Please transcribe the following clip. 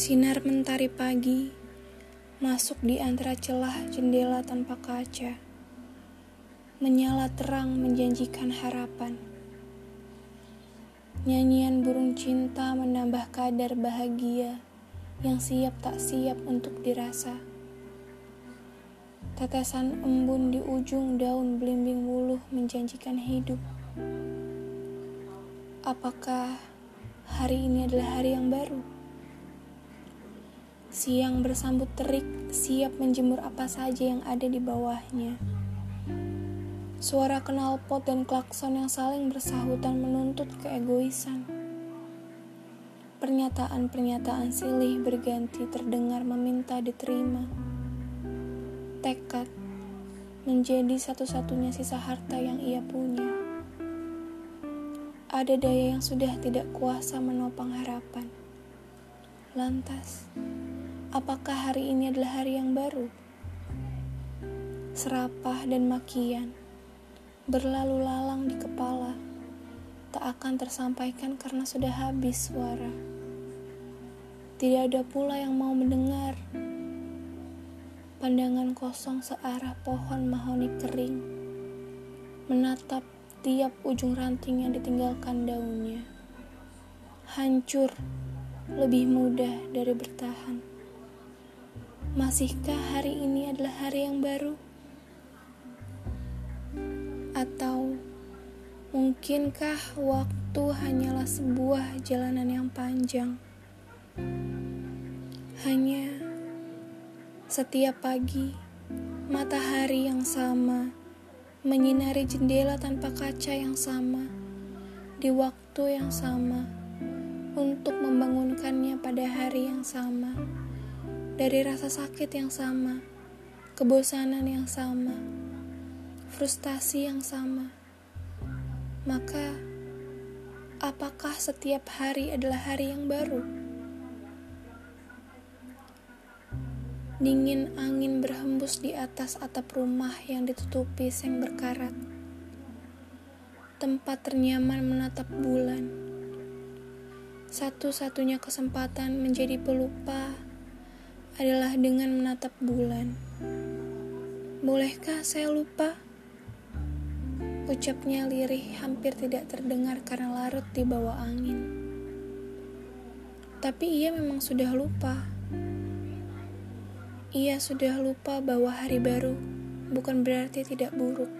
Sinar mentari pagi masuk di antara celah jendela tanpa kaca. Menyala terang menjanjikan harapan. Nyanyian burung cinta menambah kadar bahagia yang siap tak siap untuk dirasa. Tetesan embun di ujung daun belimbing wuluh menjanjikan hidup. Apakah hari ini adalah hari yang baru? Siang bersambut terik, siap menjemur apa saja yang ada di bawahnya. Suara knalpot dan klakson yang saling bersahutan menuntut keegoisan. Pernyataan-pernyataan silih berganti terdengar meminta diterima. Tekad menjadi satu-satunya sisa harta yang ia punya. Ada daya yang sudah tidak kuasa menopang harapan. Lantas, apakah hari ini adalah hari yang baru? Serapah dan makian berlalu lalang di kepala, tak akan tersampaikan karena sudah habis suara. Tidak ada pula yang mau mendengar. Pandangan kosong searah pohon mahoni kering, menatap tiap ujung ranting yang ditinggalkan daunnya. Hancur lebih mudah dari bertahan. Masihkah hari ini adalah hari yang baru? Atau mungkinkah waktu hanyalah sebuah jalanan yang panjang? Hanya setiap pagi, matahari yang sama menyinari jendela tanpa kaca yang sama di waktu yang sama untuk membangunkannya pada hari yang sama, dari rasa sakit yang sama, kebosanan yang sama, frustasi yang sama. Maka, apakah setiap hari adalah hari yang baru? Dingin angin berhembus di atas atap rumah yang ditutupi seng berkarat. Tempat ternyaman menatap bulan satu-satunya kesempatan menjadi pelupa adalah dengan menatap bulan. Bolehkah saya lupa? Ucapnya lirih hampir tidak terdengar karena larut di bawah angin. Tapi ia memang sudah lupa. Ia sudah lupa bahwa hari baru bukan berarti tidak buruk.